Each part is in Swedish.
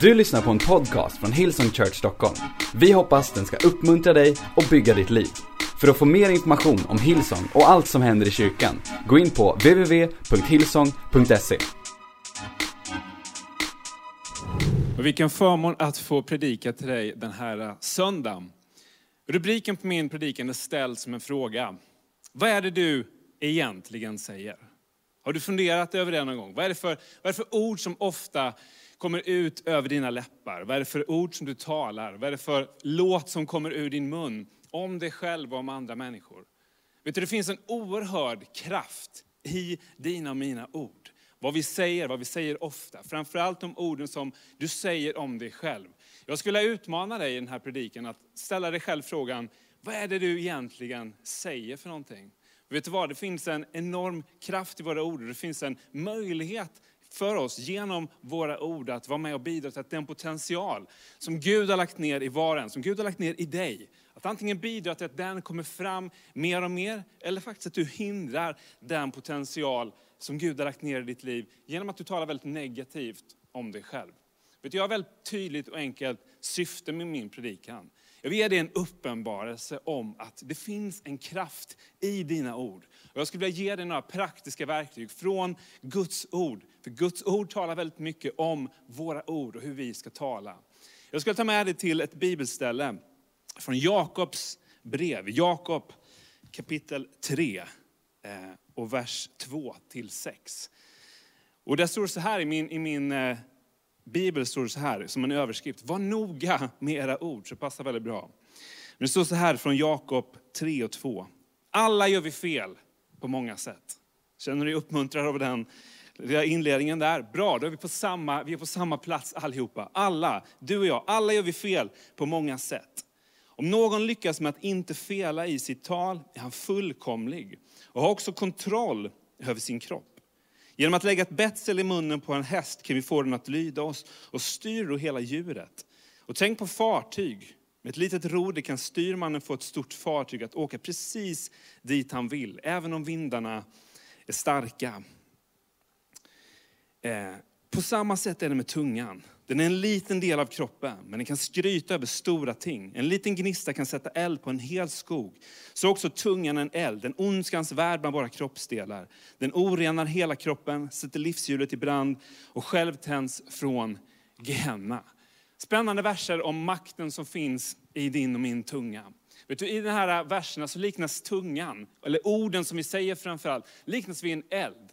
Du lyssnar på en podcast från Hillsong Church Stockholm. Vi hoppas den ska uppmuntra dig och bygga ditt liv. För att få mer information om Hillsong och allt som händer i kyrkan, gå in på www.hillsong.se. Vilken förmån att få predika till dig den här eh, söndagen. Rubriken på min predikan är ställd som en fråga. Vad är det du egentligen säger? Har du funderat över det någon gång? Vad är det för, vad är det för ord som ofta kommer ut över dina läppar? Vad är det för ord som du talar? Vad är det för låt som kommer ur din mun om dig själv och om andra människor? Vet du, det finns en oerhörd kraft i dina och mina ord. Vad vi säger, vad vi säger ofta. Framförallt de orden som du säger om dig själv. Jag skulle utmana dig i den här predikan att ställa dig själv frågan, vad är det du egentligen säger för någonting? Vet du vad, det finns en enorm kraft i våra ord. Det finns en möjlighet för oss genom våra ord att vara med och bidra till att den potential som Gud har lagt ner i var en, som Gud har lagt ner i dig, att antingen bidra till att den kommer fram mer och mer, eller faktiskt att du hindrar den potential som Gud har lagt ner i ditt liv genom att du talar väldigt negativt om dig själv. Vet du, jag har väldigt tydligt och enkelt syfte med min predikan. Jag vill ge dig en uppenbarelse om att det finns en kraft i dina ord. Och jag skulle vilja ge dig några praktiska verktyg från Guds ord. För Guds ord talar väldigt mycket om våra ord och hur vi ska tala. Jag ska ta med dig till ett bibelställe från Jakobs brev. Jakob kapitel 3 eh, och vers 2 till 6. Och där står det så här i min, i min eh, bibel, står det så här som en överskrift. Var noga med era ord, så det passar väldigt bra. Men det står så här från Jakob 3 och 2. Alla gör vi fel på många sätt. Känner du dig uppmuntrad av den inledningen där? Bra, då är vi på samma, vi är på samma plats allihopa. Alla, du och jag, alla gör vi fel på många sätt. Om någon lyckas med att inte fela i sitt tal är han fullkomlig och har också kontroll över sin kropp. Genom att lägga ett betsel i munnen på en häst kan vi få den att lyda oss och styr då hela djuret. Och tänk på fartyg. Med ett litet roder kan styrmannen få ett stort fartyg att åka precis dit han vill, även om vindarna är starka. Eh, på samma sätt är det med tungan. Den är en liten del av kroppen, men den kan skryta över stora ting. En liten gnista kan sätta eld på en hel skog. Så också tungan en eld, en ondskans värld bland våra kroppsdelar. Den orenar hela kroppen, sätter livshjulet i brand och själv tänds från Gehenna. Spännande verser om makten som finns i din och min tunga. Vet du, I de här verserna så liknas tungan, eller orden som vi säger framförallt, liknas vid en eld.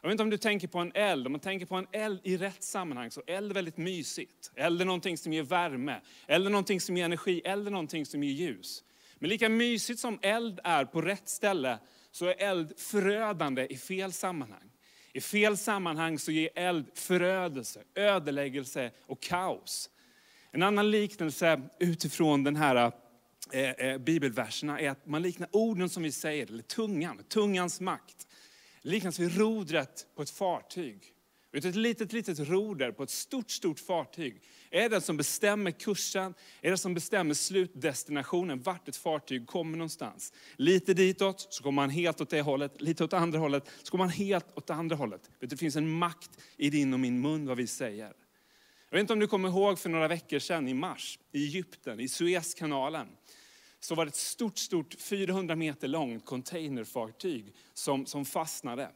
Jag vet inte om du tänker på en eld, om man tänker på en eld i rätt sammanhang så eld är väldigt mysigt. Eld är någonting som ger värme, eld är någonting som ger energi, eld är någonting som ger ljus. Men lika mysigt som eld är på rätt ställe så är eld förödande i fel sammanhang. I fel sammanhang så ger eld förödelse, ödeläggelse och kaos. En annan liknelse utifrån den här eh, eh, bibelverserna är att man liknar orden som vi säger, eller tungan, tungans makt liknas vid rodret på ett fartyg. Vet ett litet, litet roder på ett stort, stort fartyg är det som bestämmer kursen, är det som bestämmer slutdestinationen, vart ett fartyg kommer någonstans. Lite ditåt så kommer man helt åt det hållet, lite åt andra hållet så kommer man helt åt andra hållet. Vet du, det finns en makt i din och min mun vad vi säger. Jag vet inte om du kommer ihåg för några veckor sedan i mars, i Egypten, i Suezkanalen så var det ett stort, stort 400 meter långt containerfartyg som, som fastnade.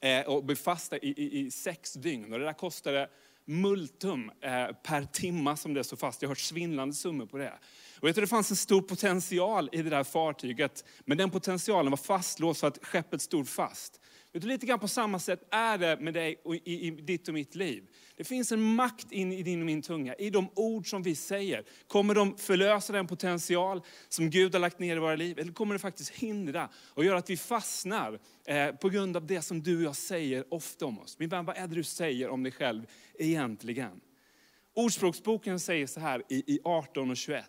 Eh, och blev fast i, i, i, sex dygn. Och det där kostade multum eh, per timma som det stod fast. Jag har hört svindlande summor på det. Och jag tror det fanns en stor potential i det där fartyget. Men den potentialen var fastlåst för att skeppet stod fast. Utan lite grann på samma sätt är det med dig och i, i ditt och mitt liv. Det finns en makt in i din och min tunga, i de ord som vi säger. Kommer de förlösa den potential som Gud har lagt ner i våra liv? Eller kommer det faktiskt hindra och göra att vi fastnar eh, på grund av det som du och jag säger ofta om oss? Min vän, vad är det du säger om dig själv egentligen? Ordspråksboken säger så här i, i 18 och 21.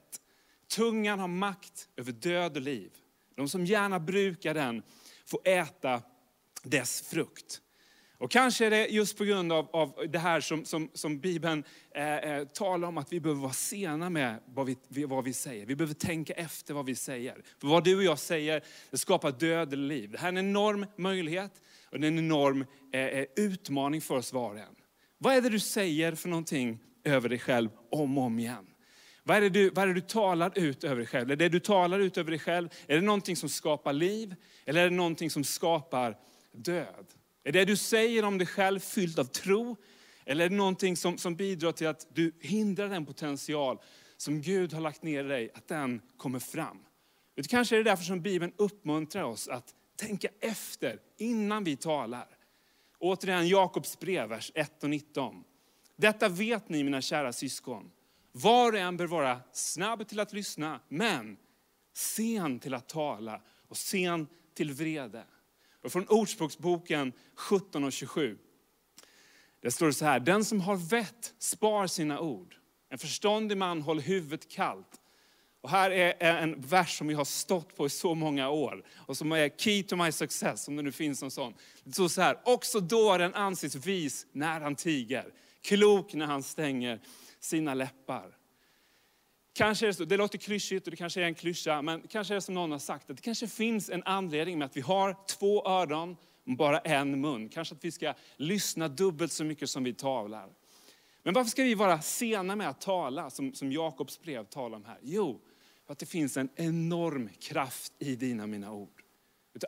Tungan har makt över död och liv. De som gärna brukar den får äta dess frukt. Och kanske är det just på grund av, av det här som, som, som Bibeln eh, eh talar om, att vi behöver vara sena med vad vi, vad vi säger. Vi behöver tänka efter vad vi säger. För vad du och jag säger, det skapar död eller liv. Det här är en enorm möjlighet och det är en enorm eh, eh, utmaning för oss var och en. Vad är det du säger för någonting över dig själv om och om igen. Vad är, det du, vad är det du talar ut över dig själv? Är det du talar ut över dig själv, är det någonting som skapar liv? Eller är det någonting som skapar död? Är det du säger om dig själv fyllt av tro? Eller är det någonting som, som bidrar till att du hindrar den potential som Gud har lagt ner i dig, att den kommer fram? Det kanske är det därför som Bibeln uppmuntrar oss att tänka efter innan vi talar. Återigen Jakobs brev, vers 1 och 19. Detta vet ni mina kära syskon. Var och en bör vara snabb till att lyssna, men sen till att tala och sen till vrede. Och från Ordspråksboken 17 och 27. Där står det så här, den som har vett spar sina ord. En förståndig man håller huvudet kallt. Och här är en vers som vi har stått på i så många år och som är key to my success, om det nu finns en sån. Det står så här, också dåren anses vis när han tiger, klok när han stänger sina läppar. Kanske är det, så, det låter klyschigt och det kanske är en klyscha, men kanske är det som någon har sagt, att det kanske finns en anledning med att vi har två öron och bara en mun. Kanske att vi ska lyssna dubbelt så mycket som vi talar. Men varför ska vi vara sena med att tala, som, som Jakobs brev talar om här? Jo, för att det finns en enorm kraft i dina mina ord.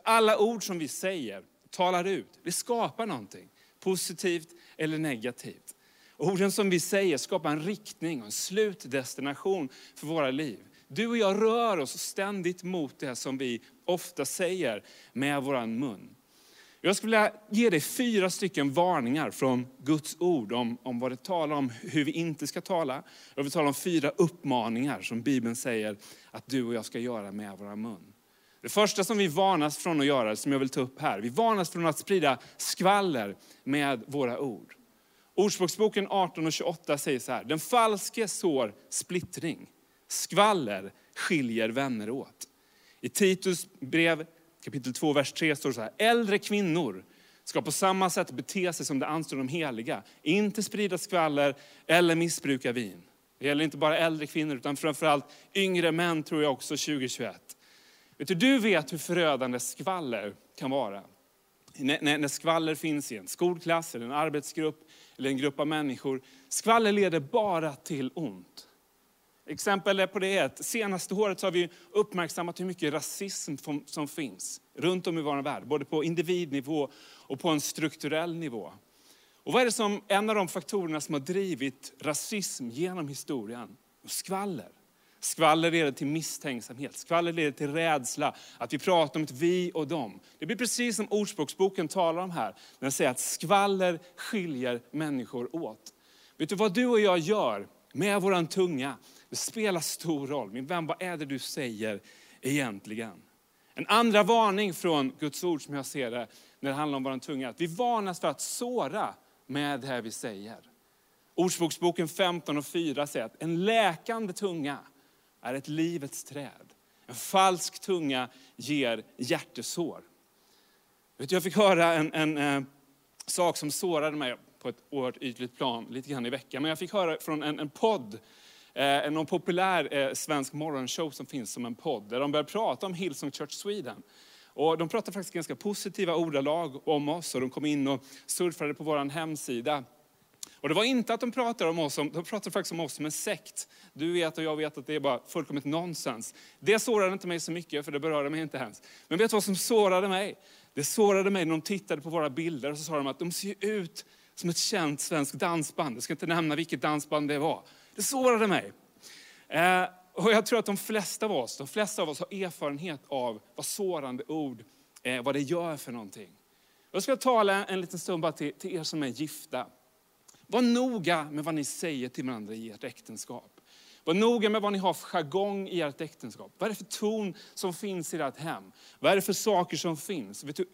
Alla ord som vi säger, talar ut, det skapar någonting. Positivt eller negativt. Orden som vi säger skapar en riktning och en slutdestination för våra liv. Du och jag rör oss ständigt mot det som vi ofta säger med vår mun. Jag skulle vilja ge dig fyra stycken varningar från Guds ord om, om vad det talar om, hur vi inte ska tala. Jag vill tala om fyra uppmaningar som Bibeln säger att du och jag ska göra med våra mun. Det första som vi varnas från att göra, som jag vill ta upp här, vi varnas från att sprida skvaller med våra ord. Ordspråksboken 18 och 28 säger så här, den falske sår splittring, skvaller skiljer vänner åt. I Titus brev kapitel 2, vers 3 står det så här, äldre kvinnor ska på samma sätt bete sig som det anstår de heliga, inte sprida skvaller eller missbruka vin. Det gäller inte bara äldre kvinnor utan framförallt yngre män tror jag också 2021. Vet du, du vet hur förödande skvaller kan vara. När, när skvaller finns i en skolklass, eller en arbetsgrupp eller en grupp av människor. Skvaller leder bara till ont. Exempel på det är att senaste året har vi uppmärksammat hur mycket rasism som finns runt om i vår värld. Både på individnivå och på en strukturell nivå. Och vad är det som en av de faktorerna som har drivit rasism genom historien? Skvaller. Skvaller leder till misstänksamhet, skvaller leder till rädsla, att vi pratar om ett vi och dem. Det blir precis som Ordspråksboken talar om här, när den säger att skvaller skiljer människor åt. Vet du vad du och jag gör med våran tunga? Det spelar stor roll. Min vän, vad är det du säger egentligen? En andra varning från Guds ord som jag ser det, när det handlar om våran tunga, att vi varnas för att såra med det här vi säger. Ordspråksboken 15 och 4 säger att en läkande tunga är ett livets träd. En falsk tunga ger hjärtesår. Jag fick höra en, en, en, eh, sak som sårade mig på ett oerhört ytligt plan lite grann i veckan. Men jag fick höra från en, en podd, eh, någon populär eh, svensk morgonshow som finns som en podd, där de började prata om Hillsong Church Sweden. Och de pratade faktiskt ganska positiva ordalag om oss och de kom in och surfade på vår hemsida och det var inte att de pratade om oss, de pratade faktiskt om oss som en sekt. Du vet och jag vet att det är bara fullkomligt nonsens. Det sårade inte mig så mycket, för det berörde mig inte ens. Men vet du vad som sårade mig? Det sårade mig när de tittade på våra bilder och så sa de att de ser ut som ett känt svenskt dansband. Jag ska inte nämna vilket dansband det var. Det sårade mig. Eh, och jag tror att de flesta av oss, de flesta av oss har erfarenhet av vad sårande ord, eh, vad det gör för någonting. Jag ska tala en liten stund bara till, till er som är gifta. Var noga med vad ni säger till varandra i ert äktenskap. Var noga med vad ni har för jargong i ert äktenskap. Vad är det för ton som finns i ert hem? Vad är det för saker som finns? Vet du,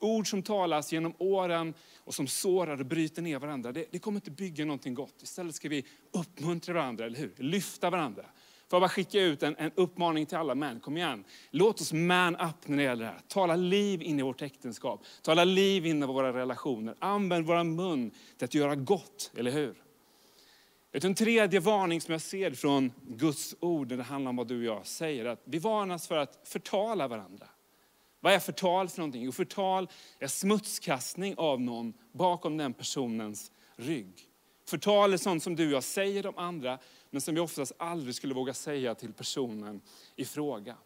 ord som talas genom åren och som sårar och bryter ner varandra, det, det kommer inte bygga någonting gott. Istället ska vi uppmuntra varandra, eller hur? Lyfta varandra. Får jag bara skicka ut en, en uppmaning till alla män. Kom igen, låt oss man up när det gäller det här. Tala liv in i vårt äktenskap. Tala liv in i våra relationer. Använd vår mun till att göra gott, eller hur? En tredje varning som jag ser från Guds ord när det handlar om vad du och jag säger, att vi varnas för att förtala varandra. Vad är förtal för någonting? Jo, förtal är smutskastning av någon bakom den personens rygg. Förtal är sånt som du och jag säger om andra, men som vi oftast aldrig skulle våga säga till personen i fråga.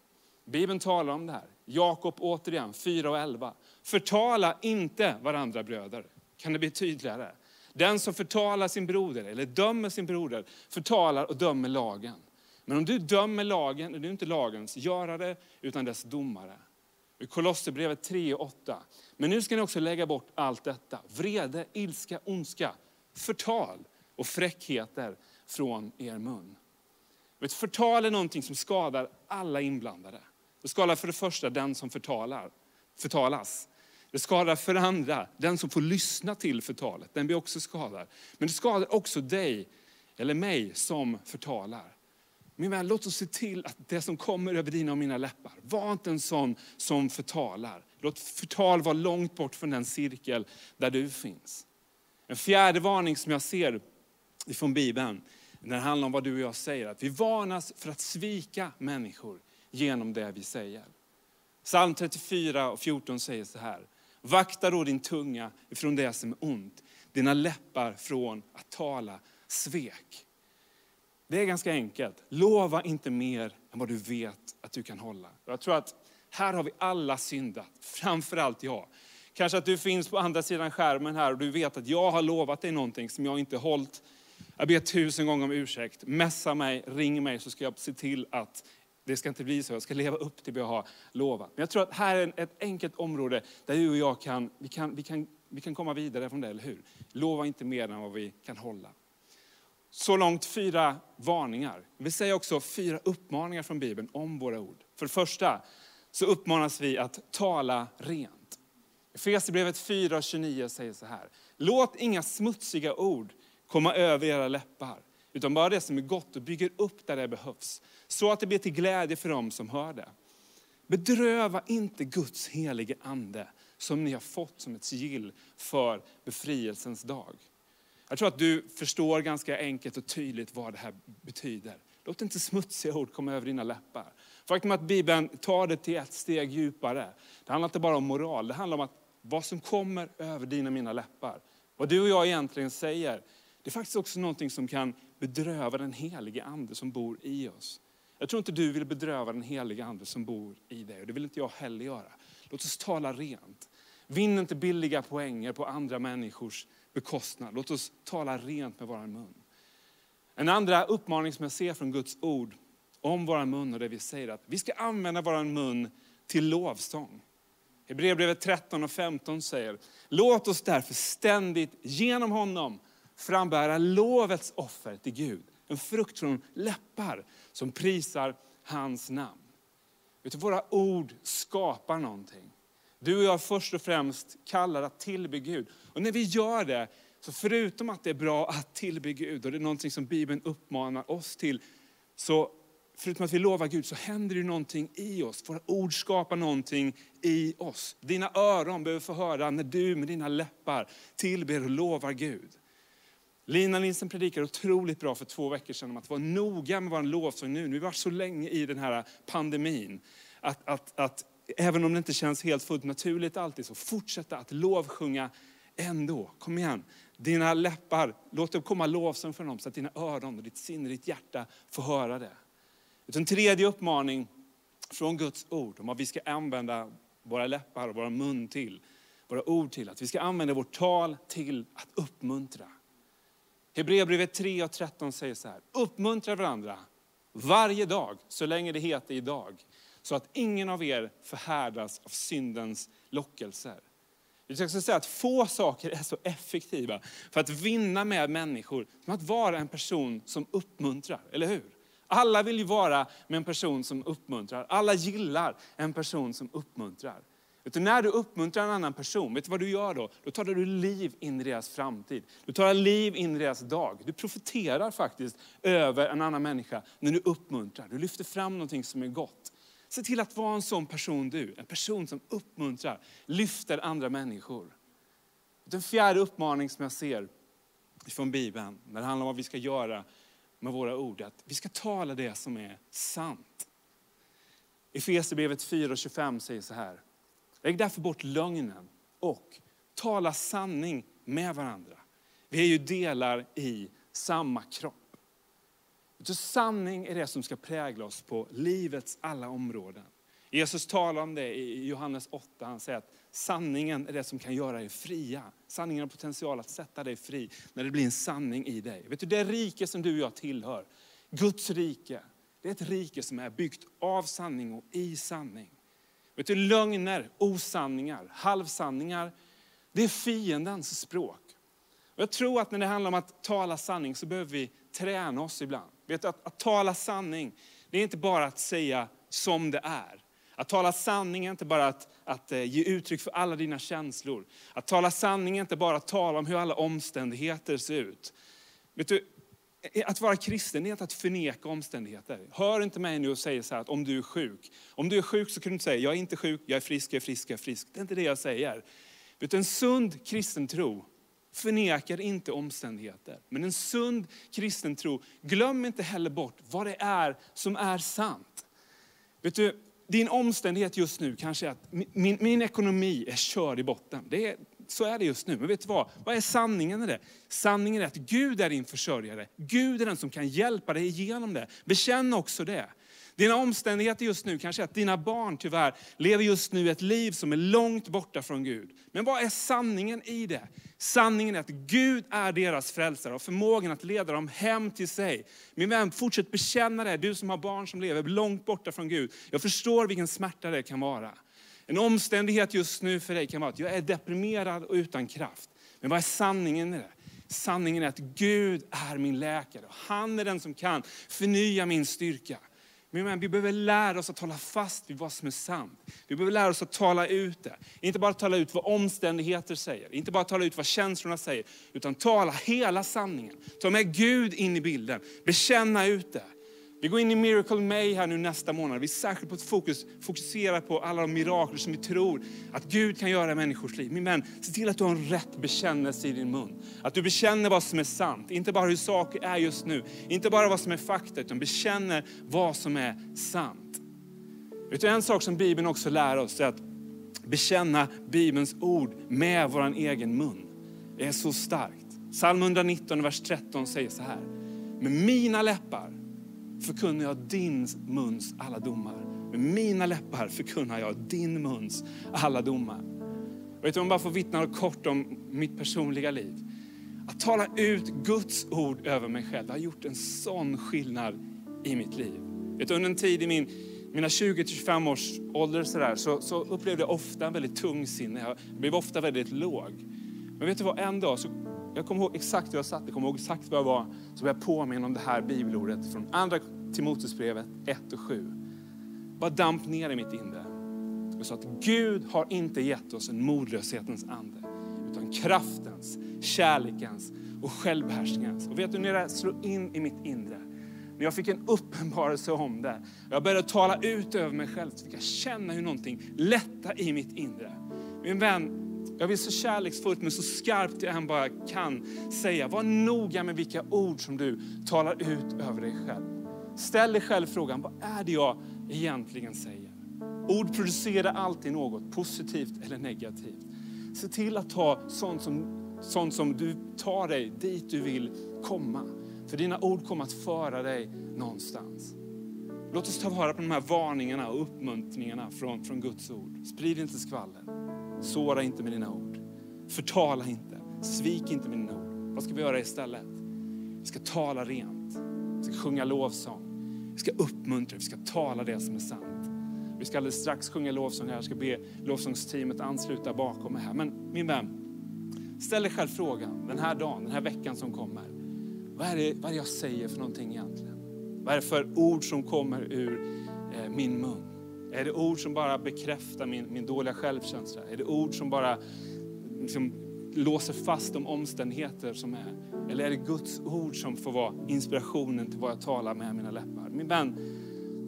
Bibeln talar om det här. Jakob återigen, 4 och 11. Förtala inte varandra bröder. Kan det bli tydligare? Den som förtalar sin broder eller dömer sin broder förtalar och dömer lagen. Men om du dömer lagen är du inte lagens görare utan dess domare. I Kolosserbrevet 3 och 8. Men nu ska ni också lägga bort allt detta. Vrede, ilska, ondska, förtal och fräckheter från er mun. Vet, förtal är någonting som skadar alla inblandade. Det skadar för det första den som förtalar, förtalas. Det skadar för det andra den som får lyssna till förtalet. Den blir också skadad. Men det skadar också dig eller mig som förtalar. Min vän, låt oss se till att det som kommer över dina och mina läppar, var inte en sån som förtalar. Låt förtal vara långt bort från den cirkel där du finns. En fjärde varning som jag ser ifrån Bibeln, när det handlar om vad du och jag säger, att vi varnas för att svika människor genom det vi säger. Psalm 34 och 14 säger så här. Vakta då din tunga ifrån det som är ont, dina läppar från att tala svek. Det är ganska enkelt. Lova inte mer än vad du vet att du kan hålla. Jag tror att här har vi alla syndat, framförallt jag. Kanske att du finns på andra sidan skärmen här och du vet att jag har lovat dig någonting som jag inte hållit. Jag ber tusen gånger om ursäkt. Messa mig, ring mig så ska jag se till att det ska inte bli så. Jag ska leva upp till vad jag har lovat. Men jag tror att här är ett enkelt område där du och jag kan, vi kan, vi kan, vi kan komma vidare från det, eller hur? Lova inte mer än vad vi kan hålla. Så långt fyra varningar. Vi säger också fyra uppmaningar från Bibeln om våra ord. För det första så uppmanas vi att tala rent. Efesierbrevet 4.29 säger så här. Låt inga smutsiga ord komma över era läppar, utan bara det som är gott och bygger upp där det behövs, så att det blir till glädje för dem som hör det. Bedröva inte Guds helige ande som ni har fått som ett sigill för befrielsens dag. Jag tror att du förstår ganska enkelt och tydligt vad det här betyder. Låt inte smutsiga ord komma över dina läppar. Faktum att Bibeln tar det till ett steg djupare. Det handlar inte bara om moral, det handlar om att vad som kommer över dina och mina läppar. Vad du och jag egentligen säger, det är faktiskt också någonting som kan bedröva den helige ande som bor i oss. Jag tror inte du vill bedröva den helige ande som bor i dig och det vill inte jag heller göra. Låt oss tala rent. Vinn inte billiga poänger på andra människors bekostnad. Låt oss tala rent med vår mun. En andra uppmaning som jag ser från Guds ord om vår mun och det vi säger att vi ska använda vår mun till lovsång. Hebreerbrevet 13 och 15 säger, låt oss därför ständigt genom honom frambära lovets offer till Gud. En frukt från läppar som prisar hans namn. Vet du, våra ord skapar någonting. Du och jag först och främst kallar att tillbe Gud. Och när vi gör det, så förutom att det är bra att tillbe Gud, och det är någonting som Bibeln uppmanar oss till, så förutom att vi lovar Gud så händer det någonting i oss. Våra ord skapar någonting i oss. Dina öron behöver få höra när du med dina läppar tillber och lovar Gud. Lina Nilsson predikade otroligt bra för två veckor sedan om att vara noga med vår lovsång nu. Nu har vi varit så länge i den här pandemin. Att, att, att även om det inte känns helt fullt naturligt alltid, så fortsätta att lovsjunga ändå. Kom igen. Dina läppar, låt det komma lovsång från dem så att dina öron, och ditt sinne, ditt hjärta får höra det. En tredje uppmaning från Guds ord om vad vi ska använda våra läppar och våra mun till, våra ord till. Att vi ska använda vårt tal till att uppmuntra. Hebreerbrevet 3 och 13 säger så här, uppmuntra varandra varje dag så länge det heter idag så att ingen av er förhärdas av syndens lockelser. Jag ska säga att få saker är så effektiva för att vinna med människor som att vara en person som uppmuntrar, eller hur? Alla vill ju vara med en person som uppmuntrar. Alla gillar en person som uppmuntrar. Vet du, när du uppmuntrar en annan person, vet du vad du gör då? Då tar du liv in i deras framtid. Du tar liv in i deras dag. Du profiterar faktiskt över en annan människa när du uppmuntrar. Du lyfter fram någonting som är gott. Se till att vara en sån person du, en person som uppmuntrar, lyfter andra människor. Den fjärde uppmaning som jag ser från Bibeln, när det handlar om vad vi ska göra med våra ord, är att vi ska tala det som är sant. Efesierbrevet 4.25 säger så här. Lägg därför bort lögnen och tala sanning med varandra. Vi är ju delar i samma kropp. Så sanning är det som ska prägla oss på livets alla områden. Jesus talar om det i Johannes 8. Han säger att sanningen är det som kan göra dig fria. Sanningen har potential att sätta dig fri när det blir en sanning i dig. Vet du, det rike som du och jag tillhör, Guds rike, det är ett rike som är byggt av sanning och i sanning. Vet du, lögner, osanningar, halvsanningar, det är fiendens språk. Och jag tror att när det handlar om att tala sanning så behöver vi träna oss ibland. Vet du, att, att tala sanning, det är inte bara att säga som det är. Att tala sanning är inte bara att, att eh, ge uttryck för alla dina känslor. Att tala sanning är inte bara att tala om hur alla omständigheter ser ut. Vet du, Eh, att vara kristen är att förneka omständigheter. Hör inte mig nu och säg så här att om du är sjuk. Om du är sjuk så kan du inte säga, jag är inte sjuk, jag är frisk, jag är frisk, jag är frisk. Det är inte det jag säger. Utan en sund kristen tro förnekar inte omständigheter. Men en sund kristen tro, glöm inte heller bort vad det är som är sant. Vet du, din omständighet just nu kanske är att min, min ekonomi är körd i botten. Det är, så är det just nu. Men vet du vad? Vad är sanningen i det? Sanningen är att Gud är din försörjare. Gud är den som kan hjälpa dig igenom det. Bekänn också det. Dina omständigheter just nu kanske är att dina barn tyvärr lever just nu ett liv som är långt borta från Gud. Men vad är sanningen i det? Sanningen är att Gud är deras frälsare och förmågan att leda dem hem till sig. Min vän, fortsätt bekänna det, du som har barn som lever långt borta från Gud. Jag förstår vilken smärta det kan vara. En omständighet just nu för dig kan vara att jag är deprimerad och utan kraft. Men vad är sanningen i det? Sanningen är att Gud är min läkare. Han är den som kan förnya min styrka. Men vi behöver lära oss att hålla fast vid vad som är sant. Vi behöver lära oss att tala ut det. Inte bara tala ut vad omständigheter säger, inte bara tala ut vad känslorna säger, utan tala hela sanningen. Ta med Gud in i bilden, bekänna ut det. Vi går in i Miracle May här nu nästa månad. Vi är särskilt på ett fokus, fokuserar på alla de mirakler som vi tror att Gud kan göra i människors liv. Min vän, se till att du har en rätt bekännelse i din mun. Att du bekänner vad som är sant, inte bara hur saker är just nu. Inte bara vad som är fakta, utan bekänner vad som är sant. Vet du, en sak som Bibeln också lär oss är att bekänna Bibelns ord med vår egen mun. Det är så starkt. Psalm 119, vers 13 säger så här. Med mina läppar förkunnar jag din muns alla domar. Med mina läppar förkunnar jag din muns alla domar. Vet du, om jag bara får vittna kort om mitt personliga liv. Att tala ut Guds ord över mig själv, det har gjort en sån skillnad i mitt liv. Vet du, under en tid i min, mina 20-25 års ålder så, där, så, så, upplevde jag ofta en väldigt tung sinne. Jag blev ofta väldigt låg. Men vet du vad, en dag så jag kommer ihåg exakt hur jag satt, jag kommer ihåg exakt var jag var. Så blev jag påminna om det här bibelordet från andra Timoteusbrevet 1 och 7. Bara damp ner i mitt inre. Jag sa att Gud har inte gett oss en modlöshetens ande. Utan kraftens, kärlekens och självbehärskningens. Och vet du när det slog in i mitt inre? När jag fick en uppenbarelse om det. Jag började tala ut över mig själv. Så fick jag känna hur någonting lätta i mitt inre. Min vän, jag vill så kärleksfullt men så skarpt jag än bara kan säga, var noga med vilka ord som du talar ut över dig själv. Ställ dig själv frågan, vad är det jag egentligen säger? Ord producerar alltid något, positivt eller negativt. Se till att ta sånt som, sånt som du tar dig dit du vill komma. För dina ord kommer att föra dig någonstans. Låt oss ta vara på de här varningarna och uppmuntringarna från, från Guds ord. Sprid inte skvaller. Såra inte med dina ord. Förtala inte. Svik inte med dina ord. Vad ska vi göra istället? Vi ska tala rent. Vi ska sjunga lovsång. Vi ska uppmuntra, vi ska tala det som är sant. Vi ska alldeles strax sjunga lovsång här. Jag ska be lovsångsteamet ansluta bakom mig här. Men min vän, ställ dig själv frågan den här dagen, den här veckan som kommer. Vad är det, vad är det jag säger för någonting egentligen? Vad är det för ord som kommer ur eh, min mun? Är det ord som bara bekräftar min, min dåliga självkänsla? Är det ord som bara liksom, låser fast de omständigheter som är? Eller är det Guds ord som får vara inspirationen till vad jag talar med mina läppar? Min vän,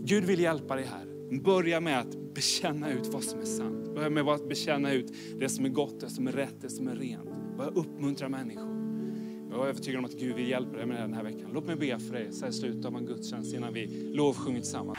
Gud vill hjälpa dig här. Börja med att bekänna ut vad som är sant. Börja med att bekänna ut det som är gott, det som är rätt, det som är rent. Börja uppmuntra människor. Jag är övertygad om att Gud vill hjälpa dig med det den här veckan. Låt mig be för dig så här i slutet av en gudstjänst innan vi lovsjunger tillsammans.